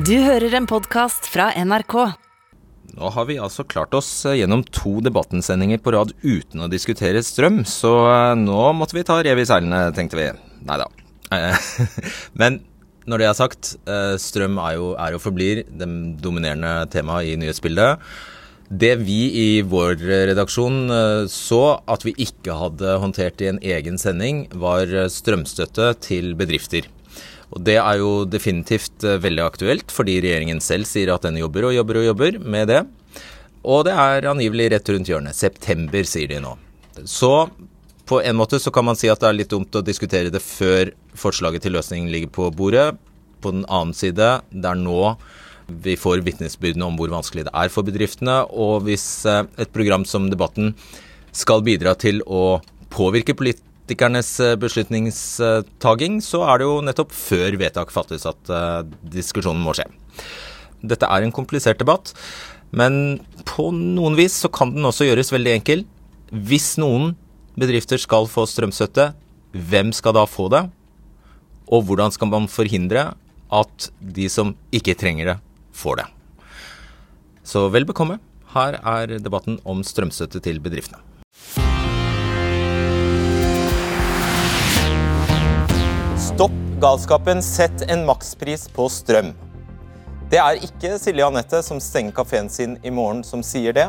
Du hører en podkast fra NRK. Nå har vi altså klart oss gjennom to debattensendinger på rad uten å diskutere strøm, så eh, nå måtte vi ta rev i seilene, tenkte vi. Nei da. Men når det er sagt, eh, strøm er jo, er og forblir det dominerende temaet i nyhetsbildet. Det vi i vår redaksjon eh, så at vi ikke hadde håndtert i en egen sending, var strømstøtte til bedrifter. Og Det er jo definitivt eh, veldig aktuelt, fordi regjeringen selv sier at den jobber og jobber og jobber med det. Og det er angivelig rett rundt hjørnet. September, sier de nå. Så på en måte så kan man si at det er litt dumt å diskutere det før forslaget til løsning ligger på bordet. På den annen side, det er nå vi får vitnesbyrdene om hvor vanskelig det er for bedriftene. Og hvis eh, et program som Debatten skal bidra til å påvirke politikere politikernes eh, beslutningstaging, så er det jo nettopp før vedtak fattes at uh, diskusjonen må skje. Dette er en komplisert debatt, men på noen vis så kan den også gjøres veldig enkel. Hvis noen bedrifter skal få strømstøtte, hvem skal da få det? Og hvordan skal man forhindre at de som ikke trenger det, får det? Så vel bekomme. Her er debatten om strømstøtte til bedriftene. Stopp galskapen, sett en makspris på strøm. Det er ikke Silje Anette som stenger kafeen sin i morgen som sier det.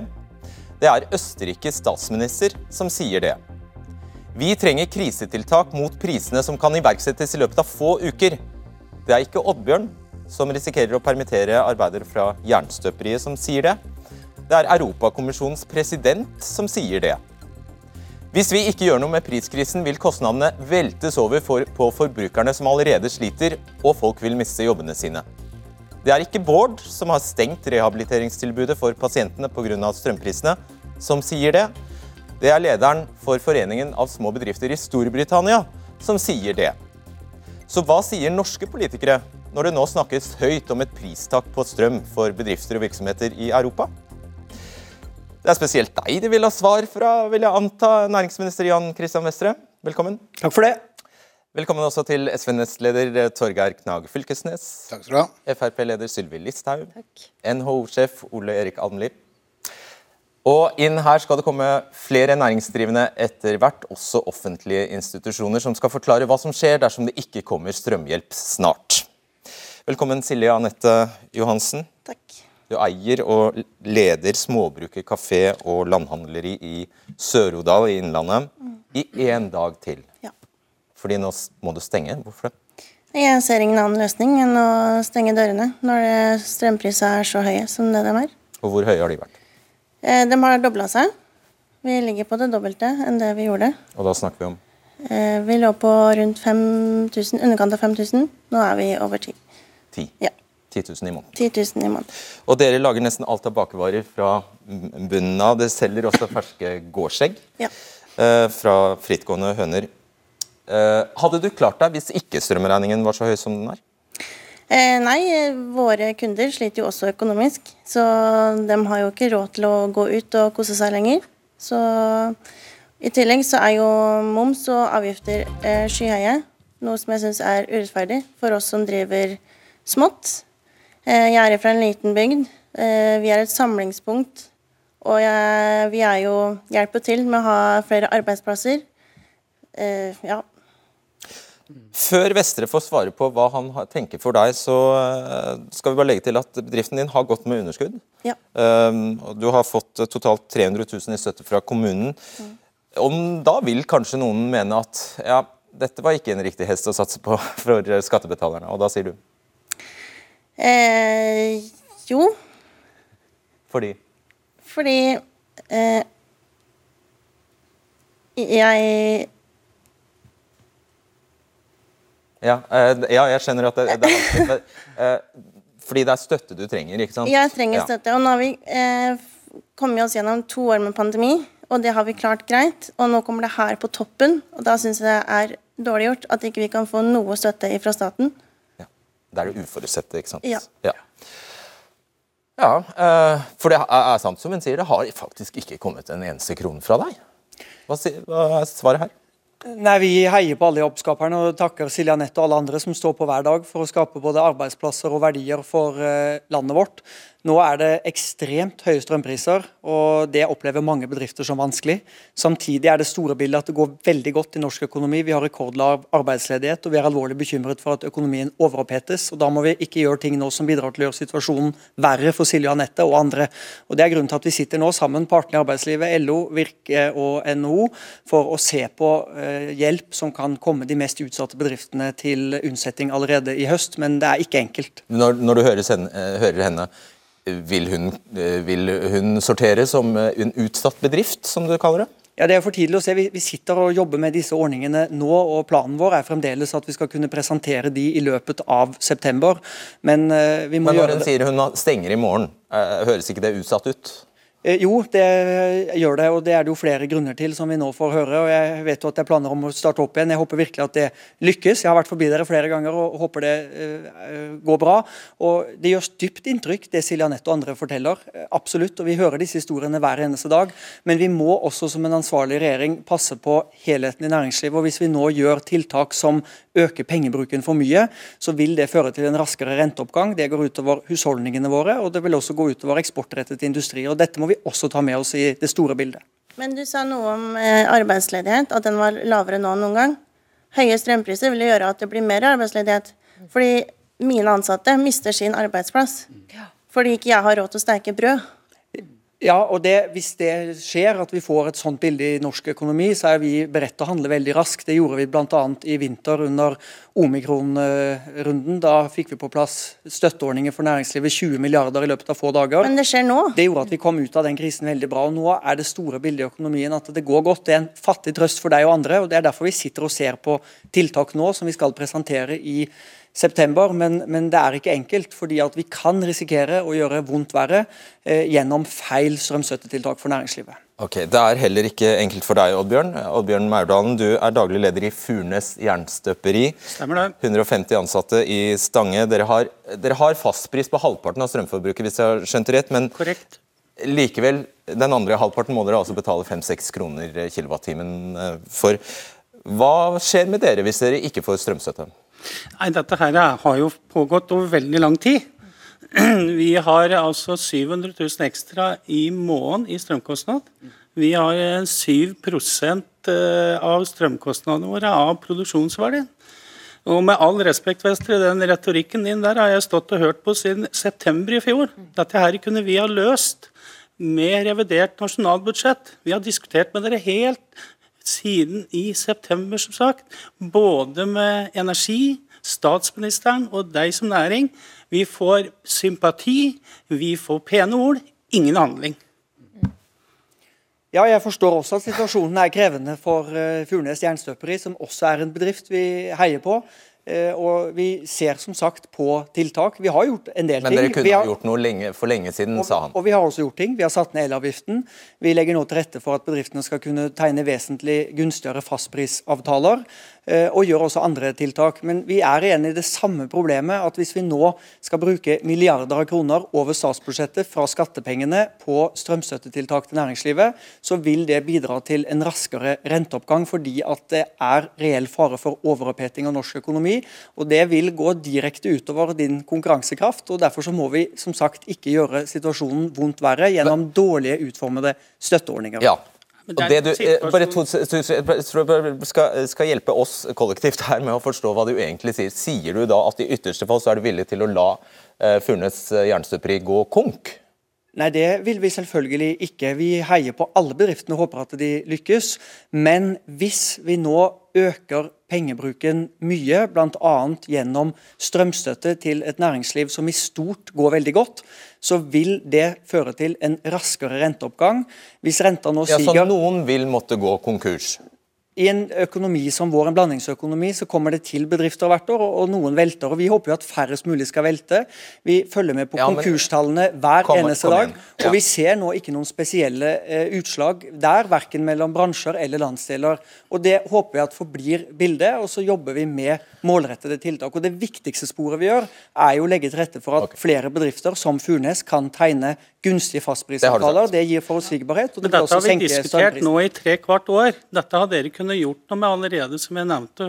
Det er Østerrikes statsminister som sier det. Vi trenger krisetiltak mot prisene som kan iverksettes i løpet av få uker. Det er ikke Oddbjørn som risikerer å permittere arbeidere fra Jernstøperiet som sier det. Det er Europakommisjonens president som sier det. Hvis vi ikke gjør noe med priskrisen, vil kostnadene veltes over for, på forbrukerne som allerede sliter, og folk vil miste jobbene sine. Det er ikke Bård, som har stengt rehabiliteringstilbudet for pasientene pga. strømprisene, som sier det. Det er lederen for Foreningen av små bedrifter i Storbritannia som sier det. Så hva sier norske politikere når det nå snakkes høyt om et pristak på strøm for bedrifter og virksomheter i Europa? Det er spesielt deg de vil ha svar fra, vil jeg anta, næringsminister Jan Christian Vestre. Velkommen. Takk for det. Velkommen også til SV-nestleder eh, Torgeir Knag Fylkesnes. Takk skal du ha. Frp-leder Sylvi Listhaug. NHO-sjef Ole Erik Almli. Og inn her skal det komme flere næringsdrivende etter hvert, også offentlige institusjoner, som skal forklare hva som skjer dersom det ikke kommer strømhjelp snart. Velkommen Silje Anette Johansen. Takk. Du eier og leder Småbruket kafé og landhandleri i Sør-Odal i Innlandet mm. i én dag til. Ja. Fordi nå må du stenge. Hvorfor det? Jeg ser ingen annen løsning enn å stenge dørene når strømprisene er så høye som det de er. Og hvor høye har de vært? Eh, de har dobla seg. Vi ligger på det dobbelte enn det vi gjorde. Og da snakker vi om? Eh, vi lå på rundt 5000, underkant av 5000. Nå er vi over 10. 10? Ja. 10 000 i måneden. 10 000 i måneden. Og dere lager nesten alt av bakevarer fra bunnen av. Dere selger også ferske gårdsegg ja. eh, fra frittgående høner. Eh, hadde du klart deg hvis ikke strømregningen var så høy som den er? Eh, nei, våre kunder sliter jo også økonomisk. Så de har jo ikke råd til å gå ut og kose seg lenger. Så i tillegg så er jo moms og avgifter eh, skyhøye. Noe som jeg syns er urettferdig for oss som driver smått. Eh, jeg er fra en liten bygd. Eh, vi er et samlingspunkt. Og jeg, vi er jo hjelper til med å ha flere arbeidsplasser. Eh, ja. Før Vestre får svare på hva han tenker for deg, så skal vi bare legge til at bedriften din har gått med underskudd. Ja. Du har fått totalt 300 000 i støtte fra kommunen. Mm. Om da vil kanskje noen mene at ja, dette var ikke en riktig hest å satse på for skattebetalerne, og da sier du? Eh, jo. Fordi? Fordi eh, jeg ja, eh, ja, jeg skjønner at det, det er vanskelig. Eh, fordi det er støtte du trenger, ikke sant? Jeg trenger støtte. Og nå har vi eh, kommet oss gjennom to år med pandemi, og det har vi klart greit. Og nå kommer det her på toppen, og da syns jeg det er dårlig gjort at ikke vi kan få noe støtte fra staten. Det er det uforutsette, ikke sant? Ja. ja. ja uh, for det er sant som hun sier, det har faktisk ikke kommet en eneste krone fra deg. Hva, hva er svaret her? Nei, Vi heier på alle jobbskaperne og takker Silje Anette og alle andre som står på hver dag for å skape både arbeidsplasser og verdier for eh, landet vårt. Nå er det ekstremt høye strømpriser, og det opplever mange bedrifter som vanskelig. Samtidig er det store bildet at det går veldig godt i norsk økonomi. Vi har rekordlav arbeidsledighet, og vi er alvorlig bekymret for at økonomien overopphetes. og Da må vi ikke gjøre ting nå som bidrar til å gjøre situasjonen verre for Silje Anette og andre. Og Det er grunnen til at vi sitter nå sammen, partene i arbeidslivet, LO, Virke og NHO, for å se på eh, hjelp som kan komme de mest utsatte bedriftene til unnsetning allerede i høst. Men det er ikke enkelt. Når, når du hører henne, hører henne vil hun, eh, vil hun sortere som eh, en utsatt bedrift, som du kaller det? Ja, Det er for tidlig å se. Vi, sitter og jobber med disse ordningene nå, og planen vår er fremdeles at vi skal kunne presentere de i løpet av september. Men uh, vi må Men når hun sier hun stenger i morgen, høres ikke det utsatt ut? Eh, jo, det gjør det, og det er det jo flere grunner til, som vi nå får høre. og Jeg vet jo at det er planer om å starte opp igjen. Jeg håper virkelig at det lykkes. Jeg har vært forbi dere flere ganger og håper det uh, går bra. Og Det gjør dypt inntrykk, det Silje Anette og andre forteller. Absolutt. og Vi hører disse historiene hver eneste dag. Men vi må også som en ansvarlig regjering passe på helheten i næringslivet. og Hvis vi nå gjør tiltak som øker pengebruken for mye, så vil det føre til en raskere renteoppgang. Det går utover husholdningene våre, og det vil også gå utover eksportrettet industri. og Dette må vi også ta med oss i det store bildet. Men du sa noe om eh, arbeidsledighet, at den var lavere nå enn noen gang. Høye strømpriser vil gjøre at det blir mer arbeidsledighet. Fordi mine ansatte mister sin arbeidsplass. Fordi ikke jeg har råd til å steke brød. Ja, og det, Hvis det skjer, at vi får et sånt bilde i norsk økonomi, så er vi beredt til å handle veldig raskt. Det gjorde vi bl.a. i vinter under omikron-runden. Da fikk vi på plass støtteordninger for næringslivet, 20 milliarder i løpet av få dager. Men det skjer nå? Det gjorde at vi kom ut av den krisen veldig bra. og Nå er det store bildet i økonomien at det går godt. Det er en fattig trøst for deg og andre. og Det er derfor vi sitter og ser på tiltak nå som vi skal presentere i september, men, men, det er ikke enkelt. fordi at vi kan risikere å gjøre vondt verre eh, gjennom feil strømstøttetiltak for næringslivet. Ok, Det er heller ikke enkelt for deg, Oddbjørn. Oddbjørn Maurdalen, du er daglig leder i Furnes jernstøperi. Stemmer det. 150 ansatte i Stange. Dere har, dere har fastpris på halvparten av strømforbruket, hvis jeg har skjønt det rett. men Korrekt. Likevel, den andre halvparten må dere altså betale 5-6 kroner kilowattimen eh, for. Hva skjer med dere hvis dere ikke får strømstøtte? Nei, Dette her har jo pågått over veldig lang tid. Vi har altså 700 000 ekstra i måneden i strømkostnad. Vi har 7 eh, av strømkostnadene våre av produksjonsverdien. Og med all respekt, Vestre, den retorikken din der har jeg stått og hørt på siden september i fjor. Dette her kunne vi ha løst med revidert nasjonalbudsjett. Vi har diskutert med dere helt siden i september, som sagt. Både med energi, statsministeren og deg som næring. Vi får sympati, vi får pene ord, ingen handling. Ja, jeg forstår også at situasjonen er krevende for uh, Furnes Jernstøperi, som også er en bedrift vi heier på. Uh, og Vi ser som sagt på tiltak. Vi har gjort en del ting. Men dere kunne har, ha gjort noe lenge, for lenge siden, og, sa han. Og vi har også gjort ting. Vi har satt ned elavgiften. Vi legger nå til rette for at bedriftene skal kunne tegne vesentlig gunstigere fastprisavtaler. Eh, og gjør også andre tiltak. Men vi er igjen i det samme problemet at hvis vi nå skal bruke milliarder av kroner over statsbudsjettet fra skattepengene på strømstøttetiltak til næringslivet, så vil det bidra til en raskere renteoppgang fordi at det er reell fare for overoppheting av norsk økonomi. Og Det vil gå direkte utover din konkurransekraft. og Derfor så må vi som sagt ikke gjøre situasjonen vondt verre gjennom dårlige utformede støtteordninger. Ja, og det du, eh, bare to, skal, skal, hjelpe oss kollektivt her med å forstå hva du egentlig sier. Sier du da at i ytterste fall så er du villig til å la uh, Furnes eh, jernstøperi gå konk? Nei, det vil vi selvfølgelig ikke. Vi heier på alle bedriftene og håper at de lykkes. Men hvis vi nå øker pengebruken mye, bl.a. gjennom strømstøtte til et næringsliv som i stort går veldig godt, så vil det føre til en raskere renteoppgang. Hvis renta nå stiger ja, Så noen vil måtte gå konkurs? I en økonomi som vår, en blandingsøkonomi, så kommer det til bedrifter hvert år, og, noen velter. og Vi håper jo at færrest mulig skal velte. Vi følger med på ja, konkurstallene hver kom, eneste kom dag. Ja. Og vi ser nå ikke noen spesielle eh, utslag der, verken mellom bransjer eller landsdeler. Og Det håper vi at forblir bildet, og så jobber vi med målrettede tiltak. Og Det viktigste sporet vi gjør, er jo å legge til rette for at okay. flere bedrifter som Furnes kan tegne gunstige fastprisavtaler. Det, det, gir forutsigbarhet. og det Men Dette har vi diskutert nå i tre kvart år. Dette har dere kunnet kunne gjort noe med allerede, som jeg nevnte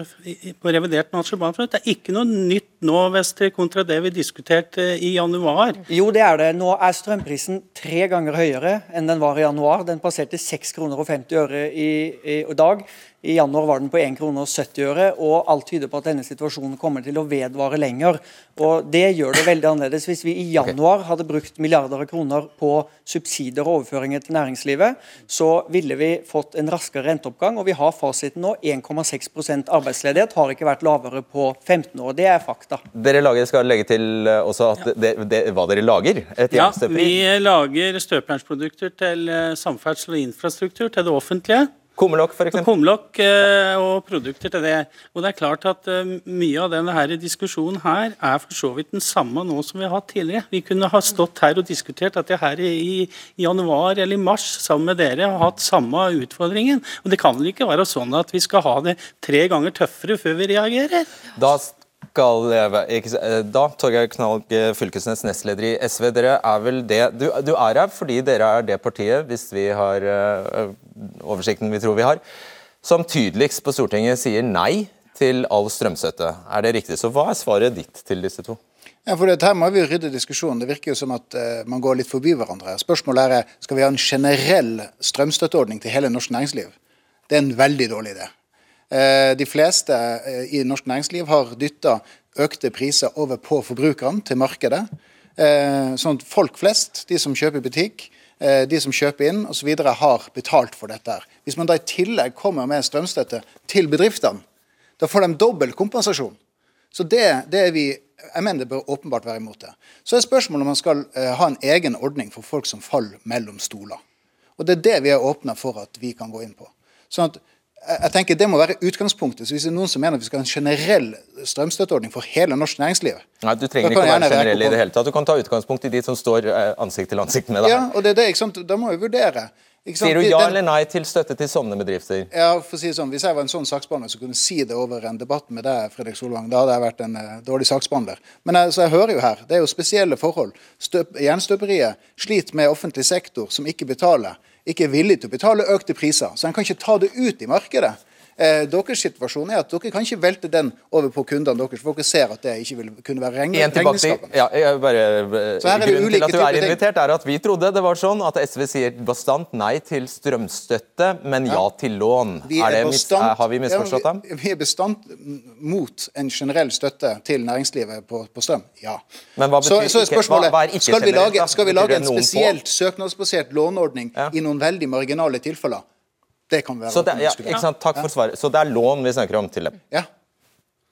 på revidert nasjonalbudsjett. Det er ikke noe nytt nå, Vester, kontra det vi diskuterte i januar. Jo, det er det. Nå er strømprisen tre ganger høyere enn den var i januar. Den passerte 6,50 kroner og 50 øre i, i dag. I januar var den på 1 krone og 70 øre, og alt tyder på at denne situasjonen kommer til å vedvare lenger. Og Det gjør det veldig annerledes. Hvis vi i januar hadde brukt milliarder av kroner på subsidier og overføringer til næringslivet, så ville vi fått en raskere renteoppgang. Og vi har fasiten nå. 1,6% arbeidsledighet har ikke vært lavere på 15 år. Det er fakta. Dere lager, skal legge til eh, også at det, det, hva dere lager? ja, vi lager støpjernsprodukter til eh, samferdsel og infrastruktur til det offentlige. Kumlokk f.eks.? Kumlokk eh, og produkter til det. Og det er klart at eh, Mye av denne her diskusjonen her er for så vidt den samme nå som vi har hatt tidligere. Vi kunne ha stått her og diskutert jeg her i, januar eller i mars sammen med dere har hatt samme utfordringen. Og Det kan vel ikke være sånn at vi skal ha det tre ganger tøffere før vi reagerer? Da skal ikke, eh, Da, Torgeir Knag Fylkesnes, nestleder i SV. Dere er vel det du, du, er her fordi dere er det partiet, hvis vi har uh, oversikten vi tror vi har, som tydeligst på Stortinget sier nei til all strømstøtte. Er det riktig? Så hva er svaret ditt til disse to? Ja, for Her må vi rydde diskusjonen. Det virker jo som at uh, man går litt forbi hverandre. Spørsmålet er skal vi ha en generell strømstøtteordning til hele norsk næringsliv. Det er en veldig dårlig idé. Uh, de fleste uh, i norsk næringsliv har dytta økte priser over på forbrukerne, til markedet. sånn at folk flest, de som kjøper i butikk, Eh, de som kjøper inn osv. har betalt for dette. Hvis man da i tillegg kommer med strømstøtte til bedriftene, da får de dobbel kompensasjon. Så det, det er vi jeg mener det bør åpenbart være imot det. Så er spørsmålet om man skal ha en egen ordning for folk som faller mellom stoler. Og Det er det vi er åpna for at vi kan gå inn på. Sånn at jeg tenker Det må være utgangspunktet. så Hvis det er noen som mener at vi skal ha en generell strømstøtteordning for hele norsk næringsliv Nei, Du trenger ikke å være generell i det hele tatt. Du kan ta utgangspunkt i de som står eh, ansikt til ansikt med deg. Ja, og det er det, ikke sant? Da må vi vurdere. Sier du ja eller nei til støtte til sånne bedrifter? Ja, for å si det sånn, Hvis jeg var en sånn saksbehandler som kunne si det over en debatt med deg, Fredrik Solvang, da hadde jeg vært en uh, dårlig saksbehandler. Men altså, jeg hører jo her, det er jo spesielle forhold. Støp, jernstøperiet sliter med offentlig sektor som ikke betaler ikke er villig til å betale økte priser. Så en kan ikke ta det ut i markedet. Eh, deres situasjon er at dere kan ikke velte den over på kundene deres, for dere ser at det ikke vil kunne være regn regnskapene. Ja, bare, grunnen til at du er invitert, er at vi trodde det var sånn at SV sier bastant nei til strømstøtte, men ja, til lån. Vi er bastant, har vi misforstått dem? Ja, vi er bestandt mot en generell støtte til næringslivet på, på strøm, ja. Men hva betyr, så, så er spørsmålet, hva, hva er skal vi lage, skal vi lage en spesielt søknadsbasert låneordning ja. i noen veldig marginale tilfeller? Det kan være så det, ja, sant? Takk for svaret. Så det er lån vi snakker om til dem? Ja.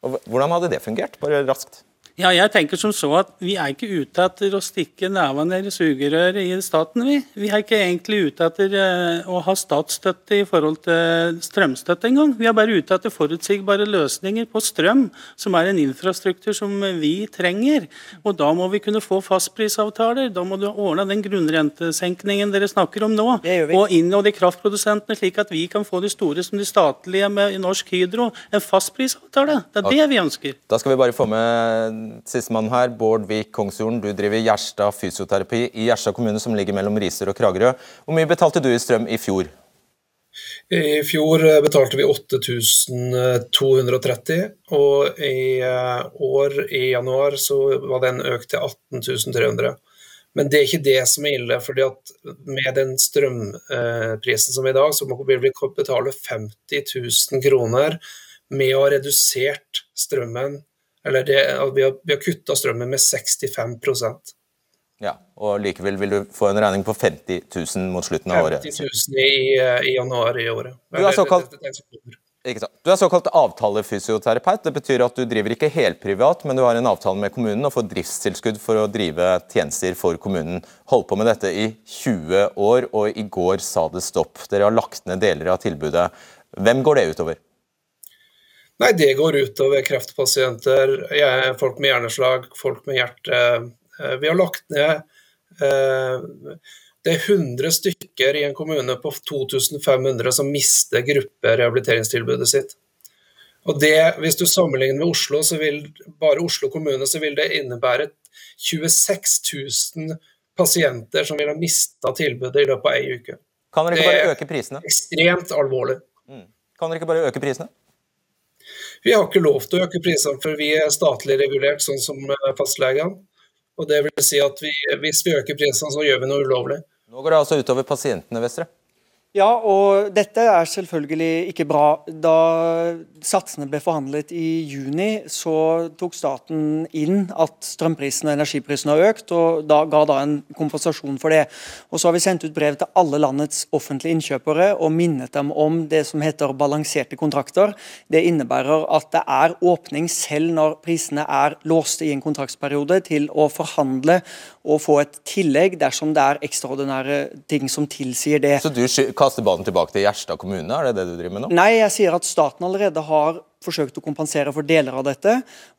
Hvordan hadde det fungert? Bare raskt. Ja, jeg tenker som så at Vi er ikke ute etter å stikke neva ned i sugerøret i staten. Vi Vi er ikke egentlig ute etter eh, å ha statsstøtte i forhold til strømstøtte engang. Vi er bare ute etter forutsigbare løsninger på strøm, som er en infrastruktur som vi trenger. Og Da må vi kunne få fastprisavtaler. Da må du ordne den grunnrentesenkningen dere snakker om nå. Og innå i kraftprodusentene, slik at vi kan få de store som de statlige med Norsk Hydro. En fastprisavtale. Det er det vi ønsker. Da skal vi bare få med Sistemann her, Bård Vik Kongsjorden, du driver Gjerstad fysioterapi i Gjerstad kommune, som ligger mellom Risør og Kragerø. Hvor mye betalte du i strøm i fjor? I fjor eh, betalte vi 8230, og i eh, år, i januar, så var den økt til 18300. Men det er ikke det som er ille. fordi at med den strømprisen som er i dag, så må vi betale 50 000 kroner med å ha redusert strømmen eller det, vi har, vi har kutta strømmen med 65% ja, og Likevel vil du få en regning på 50 000 mot slutten av året. 50 000 i, i januar i året. Du er såkalt, du er såkalt avtalefysioterapeut. Det betyr at du driver ikke helprivat, men du har en avtale med kommunen og får driftstilskudd for å drive tjenester for kommunen. Holdt på med dette i 20 år, og i går sa det stopp. Dere har lagt ned deler av tilbudet. Hvem går det utover? Nei, det går utover kreftpasienter, folk med hjerneslag, folk med hjerte. Eh, vi har lagt ned eh, Det er 100 stykker i en kommune på 2500 som mister grupperehabiliteringstilbudet sitt. Og det, Hvis du sammenligner med Oslo, så vil bare Oslo kommune så vil det innebære 26 000 pasienter som vil ha mista tilbudet i løpet av ei uke. Kan dere ikke bare øke prisene? Ekstremt alvorlig. Mm. Kan dere ikke bare øke prisene? Vi har ikke lov til å øke prisene, for vi er statlig regulert, sånn som eh, fastlegene. Og det vil si at vi, Hvis vi øker prisene, så gjør vi noe ulovlig. Nå går det altså utover pasientene, Vestre. Ja, og dette er selvfølgelig ikke bra. Da satsene ble forhandlet i juni, så tok staten inn at strømprisene og energiprisene har økt, og da ga da en kompensasjon for det. Og Så har vi sendt ut brev til alle landets offentlige innkjøpere og minnet dem om det som heter balanserte kontrakter. Det innebærer at det er åpning selv når prisene er låste i en kontraktsperiode, til å forhandle og få et tillegg dersom det er ekstraordinære ting som tilsier det. Så du kaster ballen tilbake til Gjerstad kommune, er det det du driver med nå? Nei, jeg sier at staten allerede har forsøkt å kompensere for deler av dette,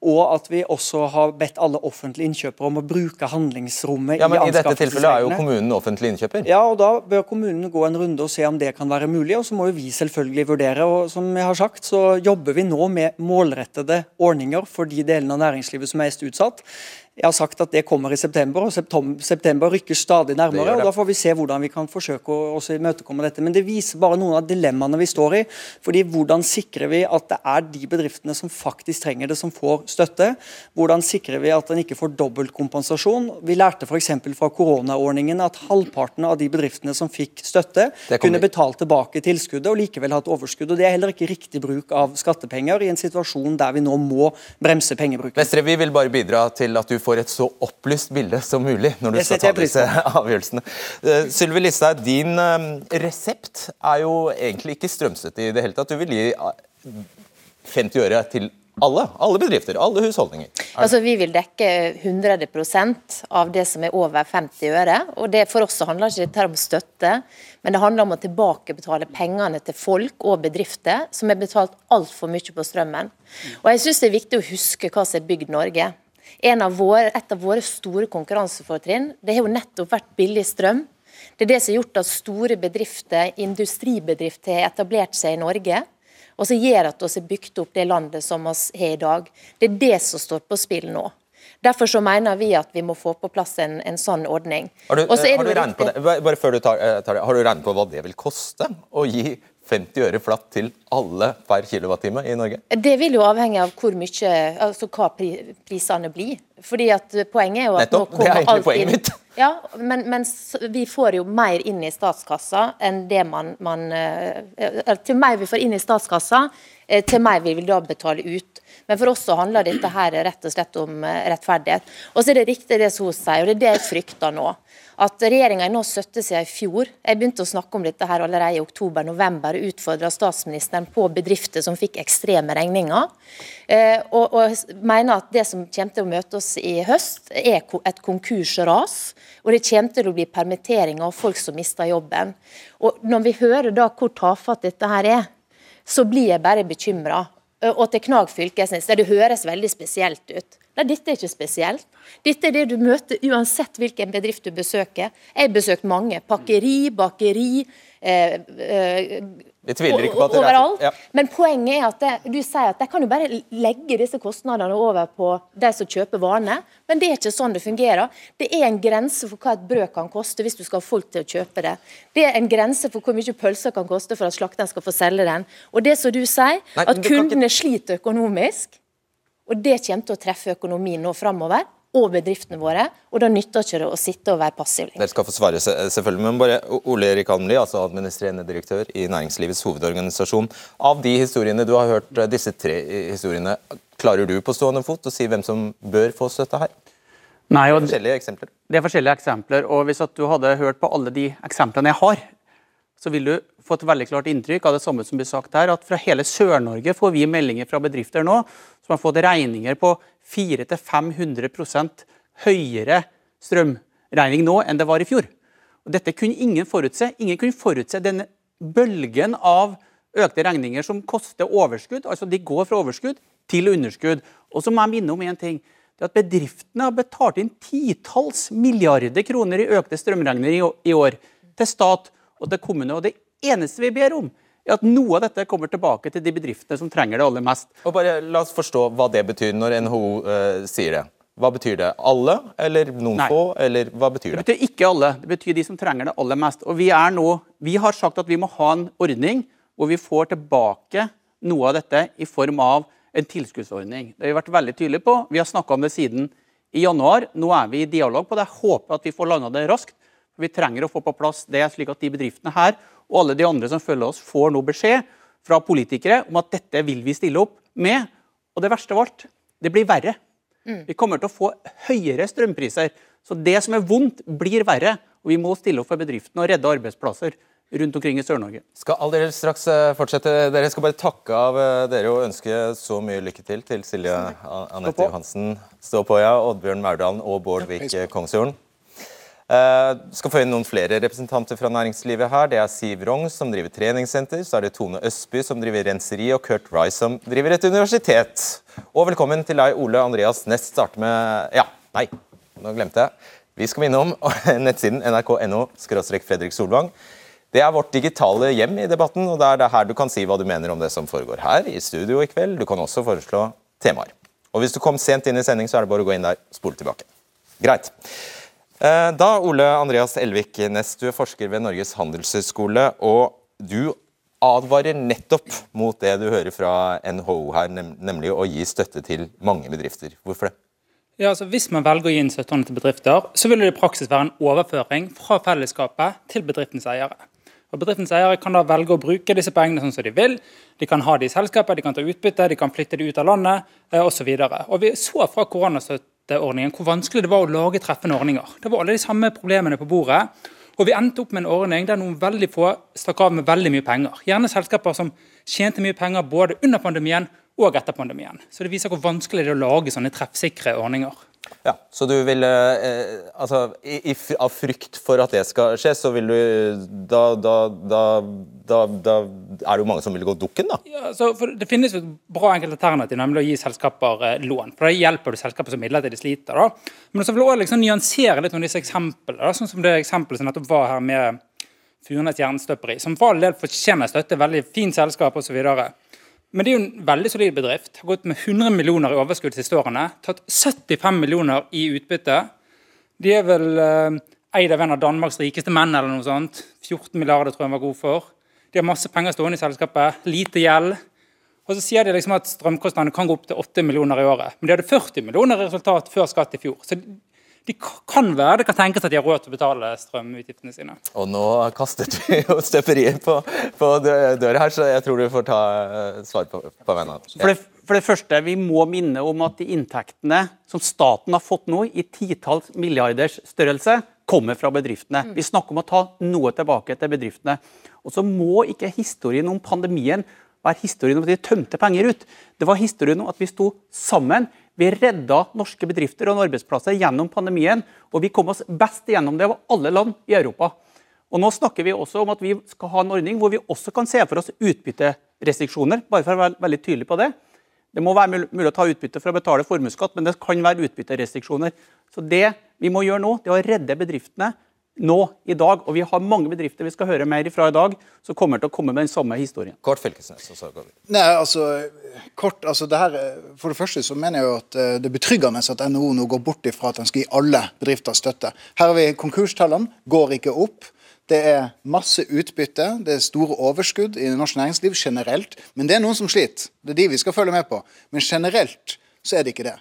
og at vi også har bedt alle offentlige innkjøpere om å bruke handlingsrommet ja, men i I dette tilfellet er jo kommunen offentlig innkjøper. Ja, og da bør kommunen gå en runde og se om det kan være mulig, og så må jo vi selvfølgelig vurdere. og Som jeg har sagt, så jobber vi nå med målrettede ordninger for de delene av næringslivet som er mest utsatt. Jeg har sagt at det kommer i september, og september rykker stadig nærmere. og Da får vi se hvordan vi kan forsøke å imøtekomme dette. Men det viser bare noen av dilemmaene vi står i. fordi Hvordan sikrer vi at det er de bedriftene som faktisk trenger det, som får støtte? Hvordan sikrer vi at en ikke får dobbeltkompensasjon? Vi lærte f.eks. fra koronaordningen at halvparten av de bedriftene som fikk støtte, kunne betalt tilbake tilskuddet og likevel hatt overskudd. og Det er heller ikke riktig bruk av skattepenger i en situasjon der vi nå må bremse pengebruken. Vestre, vi vil bare bidra til at du får et så opplyst bilde som mulig når du skal ta disse avgjørelsene. Uh, Sylvi Listhaug, din uh, resept er jo egentlig ikke strømstøtte i det hele tatt. Du vil gi 50 eh, øre til alle, alle bedrifter, alle husholdninger. Altså, Vi vil dekke 100% av det som er over 50 øre. og det For oss handler ikke dette om støtte, men det handler om å tilbakebetale pengene til folk og bedrifter som har betalt altfor mye på strømmen. Og jeg synes Det er viktig å huske hva som er bygd Norge. Av våre, et av våre store konkurransefortrinn det har jo nettopp vært billig strøm. Det er det som har gjort at store bedrifter, industribedrifter har etablert seg i Norge. Og som gjør at vi har bygd opp det landet som vi har i dag. Det er det som står på spill nå. Derfor så mener vi at vi må få på plass en, en sånn ordning. Har du, har du regnet på det? Bare før du tar, tar det, har du regnet på hva det vil koste å gi 50 øre flatt til alle per kilowattime i Norge? Det vil jo avhenge av hvor mye, altså hva prisene blir. Fordi at Poenget er jo at Nettopp, nå kommer det er egentlig poenget mitt. Ja, men, men, vi får jo mer inn i statskassa enn det man, man eh, Til mer vi får inn i statskassa, eh, til mer vi vil da betale ut. Men for oss så handler dette her rett og slett om eh, rettferdighet. Og så er det riktig det som hun sier, og det er det jeg frykter nå at regjeringa nå støtter seg i fjor. Jeg begynte å snakke om dette her allerede i oktober-november og utfordra statsministeren på bedrifter som fikk ekstreme regninger. Eh, og, og, mener at det som kommer til å møte oss i høst, er et konkursras. Og det kommer til å bli permitteringer og folk som mister jobben. Og når vi hører da hvor tafatt dette her er, så blir jeg bare bekymra. Og til Knag Fylkesnes, det høres veldig spesielt ut. Nei, dette er ikke spesielt. Dette er det du møter uansett hvilken bedrift du besøker. Jeg har besøkt mange. Pakkeri, bakeri. Eh, eh, Vi tviler ikke på at det overalt. Ja. Men poenget er at det, du sier at de kan jo bare legge disse kostnadene over på de som kjøper varene. Men det er ikke sånn det fungerer. Det er en grense for hva et brød kan koste hvis du skal ha folk til å kjøpe det. Det er en grense for hvor mye pølser kan koste for at slakteren skal få selge den. Og det som du sier, at kundene ikke... sliter økonomisk og Det kommer til å treffe økonomien nå framover og bedriftene våre. og Da nytter ikke det å sitte og være passiv. Dere skal få svare, selvfølgelig, men bare Ole Erik Almli, altså administrerende direktør i Næringslivets hovedorganisasjon. Av de historiene du har hørt, eh, disse tre historiene, klarer du på stående fot å si hvem som bør få støtte her? Nei, det er forskjellige eksempler. Det er forskjellige eksempler, og Hvis du hadde hørt på alle de eksemplene jeg har, så vil du få et veldig klart inntrykk av det samme som blir sagt her, at fra hele Sør-Norge får vi meldinger fra bedrifter nå som har fått regninger på 400-500% høyere strømregning nå enn det var i fjor. Og dette kunne ingen forutse. Ingen kunne forutse denne bølgen av økte regninger som koster overskudd. altså De går fra overskudd til underskudd. Og så må jeg minne om en ting. det at Bedriftene har betalt inn titalls milliarder kroner i økte strømregninger i år til stat og til kommune. Og det eneste vi ber om, er at noe av dette kommer tilbake til de bedriftene som trenger det aller mest. Og bare La oss forstå hva det betyr når NHO uh, eh, sier det. Hva betyr det? Alle, eller noen Nei. få, eller hva betyr det? Det betyr ikke alle. Det betyr de som trenger det aller mest. Og Vi er nå, vi har sagt at vi må ha en ordning hvor vi får tilbake noe av dette i form av en tilskuddsordning. Det har vi vært veldig tydelige på. Vi har snakka om det siden i januar. Nå er vi i dialog på det. Jeg håper at vi får landa det raskt. Vi trenger å få på plass det, slik at de bedriftene her og alle de andre som følger oss, får nå beskjed fra politikere om at dette vil vi stille opp med. Og det verste av alt, det blir verre. Vi kommer til å få høyere strømpriser. Så det som er vondt, blir verre. Og vi må stille opp for bedriftene og redde arbeidsplasser rundt omkring i Sør-Norge. Skal aldeles straks eh, fortsette. Dere skal bare takke av eh, dere og ønske så mye lykke til til Silje Anette Johansen, Stå på, ja, Oddbjørn Maurdalen og Bård Vik Kongsjorden. Eh, skal få inn noen flere representanter fra næringslivet her. Det er Siv Rong som driver treningssenter, så er det Tone Østby som driver renseri, og Kurt Rye, som driver et universitet. Og velkommen til deg, Ole Andreas Nest. Starte med Ja, nei, nå glemte jeg. Vi skal minne om nettsiden nrk.no Fredrik Solvang. Det er vårt digitale hjem i debatten, og det er det her du kan si hva du mener om det som foregår her i studio i kveld. Du kan også foreslå temaer. Og hvis du kom sent inn i sending, så er det bare å gå inn der og spole tilbake. Greit. Eh, Da, Ole Andreas Elvik Næss, du er forsker ved Norges handelshøyskole, og du advarer nettopp mot det du hører fra NHO her, nemlig å gi støtte til mange bedrifter. Hvorfor det? Ja, altså Hvis man velger å gi en støttehånd til bedrifter, så vil det i praksis være en overføring fra fellesskapet til bedriftens eiere. Og Bedriftens eiere kan da velge å bruke disse pengene sånn som de vil. De kan ha det i selskapet, de kan ta utbytte, de kan flytte det ut av landet eh, osv. Vi så fra koronastøtteordningen hvor vanskelig det var å lage treffende ordninger. Det var alle de samme problemene på bordet. Og vi endte opp med en ordning der noen veldig få stakk av med veldig mye penger. Gjerne selskaper som tjente mye penger både under pandemien og etter pandemien. Så det viser hvor vanskelig det er å lage sånne treffsikre ordninger. Ja, Så du vil eh, Altså, i, i, av frykt for at det skal skje, så vil du Da, da, da, da, da er det jo mange som vil gå dukken, da. Ja, så Det finnes jo et bra enkelt alternativ, nemlig å gi selskaper eh, lån. For Da hjelper du selskaper som midlertidig sliter. da. Men så vil jeg liksom nyansere litt noen disse eksemplene. da, Sånn som det eksempelet som nettopp var her med Furnes jernstøperi, som for all del fortjener støtte, veldig fint selskap osv. Men det er jo en veldig solid bedrift. Har gått med 100 millioner i overskudd de siste årene. Tatt 75 millioner i utbytte. De er vel eh, eid av en av Danmarks rikeste menn eller noe sånt. 14 milliarder tror jeg han var god for. De har masse penger stående i selskapet, lite gjeld. Og så sier de liksom at strømkostnadene kan gå opp til 8 millioner i året. Men de hadde 40 millioner i resultat før skatt i fjor. Så de kan være, det kan tenkes at de har råd til å betale strømutgiftene sine. Og nå kastet vi jo støperiet på, på døra her, så jeg tror du får ta eh, svar på, på vegne av For det, for det første, Vi må minne om at de inntektene som staten har fått nå, i titalls milliarders størrelse, kommer fra bedriftene. Vi snakker om å ta noe tilbake til bedriftene. Og så må ikke historien om pandemien være historien om at de tømte penger ut. Det var historien om at vi sto sammen. Vi redda norske bedrifter og arbeidsplasser gjennom pandemien, og vi kom oss best gjennom det av alle land i Europa. Og Nå snakker vi også om at vi skal ha en ordning hvor vi også kan se for oss utbytterestriksjoner. bare for å være veldig tydelig på det. Det må være mulig å ta utbytte for å betale formuesskatt, men det kan være utbytterestriksjoner. Så Det vi må gjøre nå, det er å redde bedriftene nå i dag. Og vi har mange bedrifter vi skal høre mer ifra i dag, som kommer til å komme med den samme historien. Kort Fylkesnes, og så går vi. Nei, altså, kort, altså det her, For det første så mener jeg jo at eh, det er betryggende at NHO nå går bort ifra at de skal gi alle bedrifter støtte. Her har vi konkurstallene, går ikke opp. Det er masse utbytte, det er store overskudd i norsk næringsliv generelt. Men det er noen som sliter. Det er de vi skal følge med på. Men generelt så er det ikke det.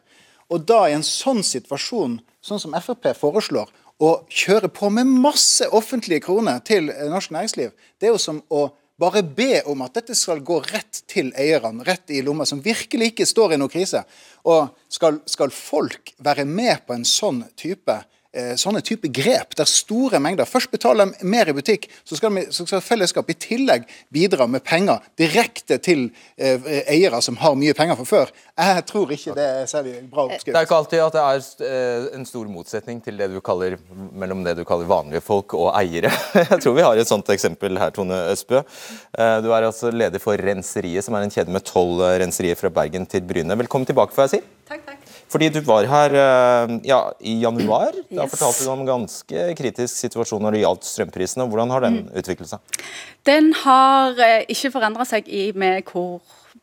Og da i en sånn situasjon, sånn som Frp foreslår, å kjøre på med masse offentlige kroner til eh, norsk næringsliv, det er jo som å bare be om at dette skal gå rett til eierne, rett i lomma, som virkelig ikke står i noen krise. Og skal, skal folk være med på en sånn type sånne type grep, der store mengder Først betaler de mer i butikk, så skal, de, så skal fellesskapet i tillegg bidra med penger direkte til eh, eiere som har mye penger fra før. Jeg tror ikke det er særlig bra oppskrift. Det er ikke alltid at det er eh, en stor motsetning til det du kaller, mellom det du kaller vanlige folk og eiere. Jeg tror vi har et sånt eksempel her, Tone Østbø. Eh, Du er altså leder for Renseriet, som er en kjede med tolv eh, renserier fra Bergen til Bryne. Velkommen tilbake, får jeg si. Takk, takk. Fordi du var her eh, ja, i januar. Da Yes. fortalte du om en ganske kritisk situasjon når det gjaldt strømprisene. Hvordan har den utviklet seg? Den har eh, ikke forandra seg i med hvor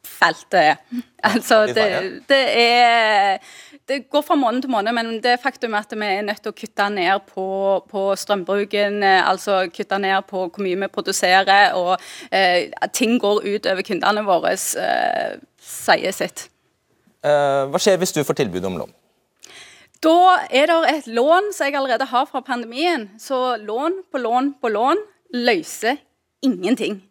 feltet er. Altså, det, det er det går fra måned til måned, men det faktum at vi er nødt til å kutte ned på, på strømbruken, eh, altså kutte ned på hvor mye vi produserer, og eh, ting går ut over kundene våre, eh, sier sitt. Eh, hva skjer hvis du får tilbud om lån? Da er det et lån som jeg allerede har fra pandemien. Så lån på lån på lån løser ingenting.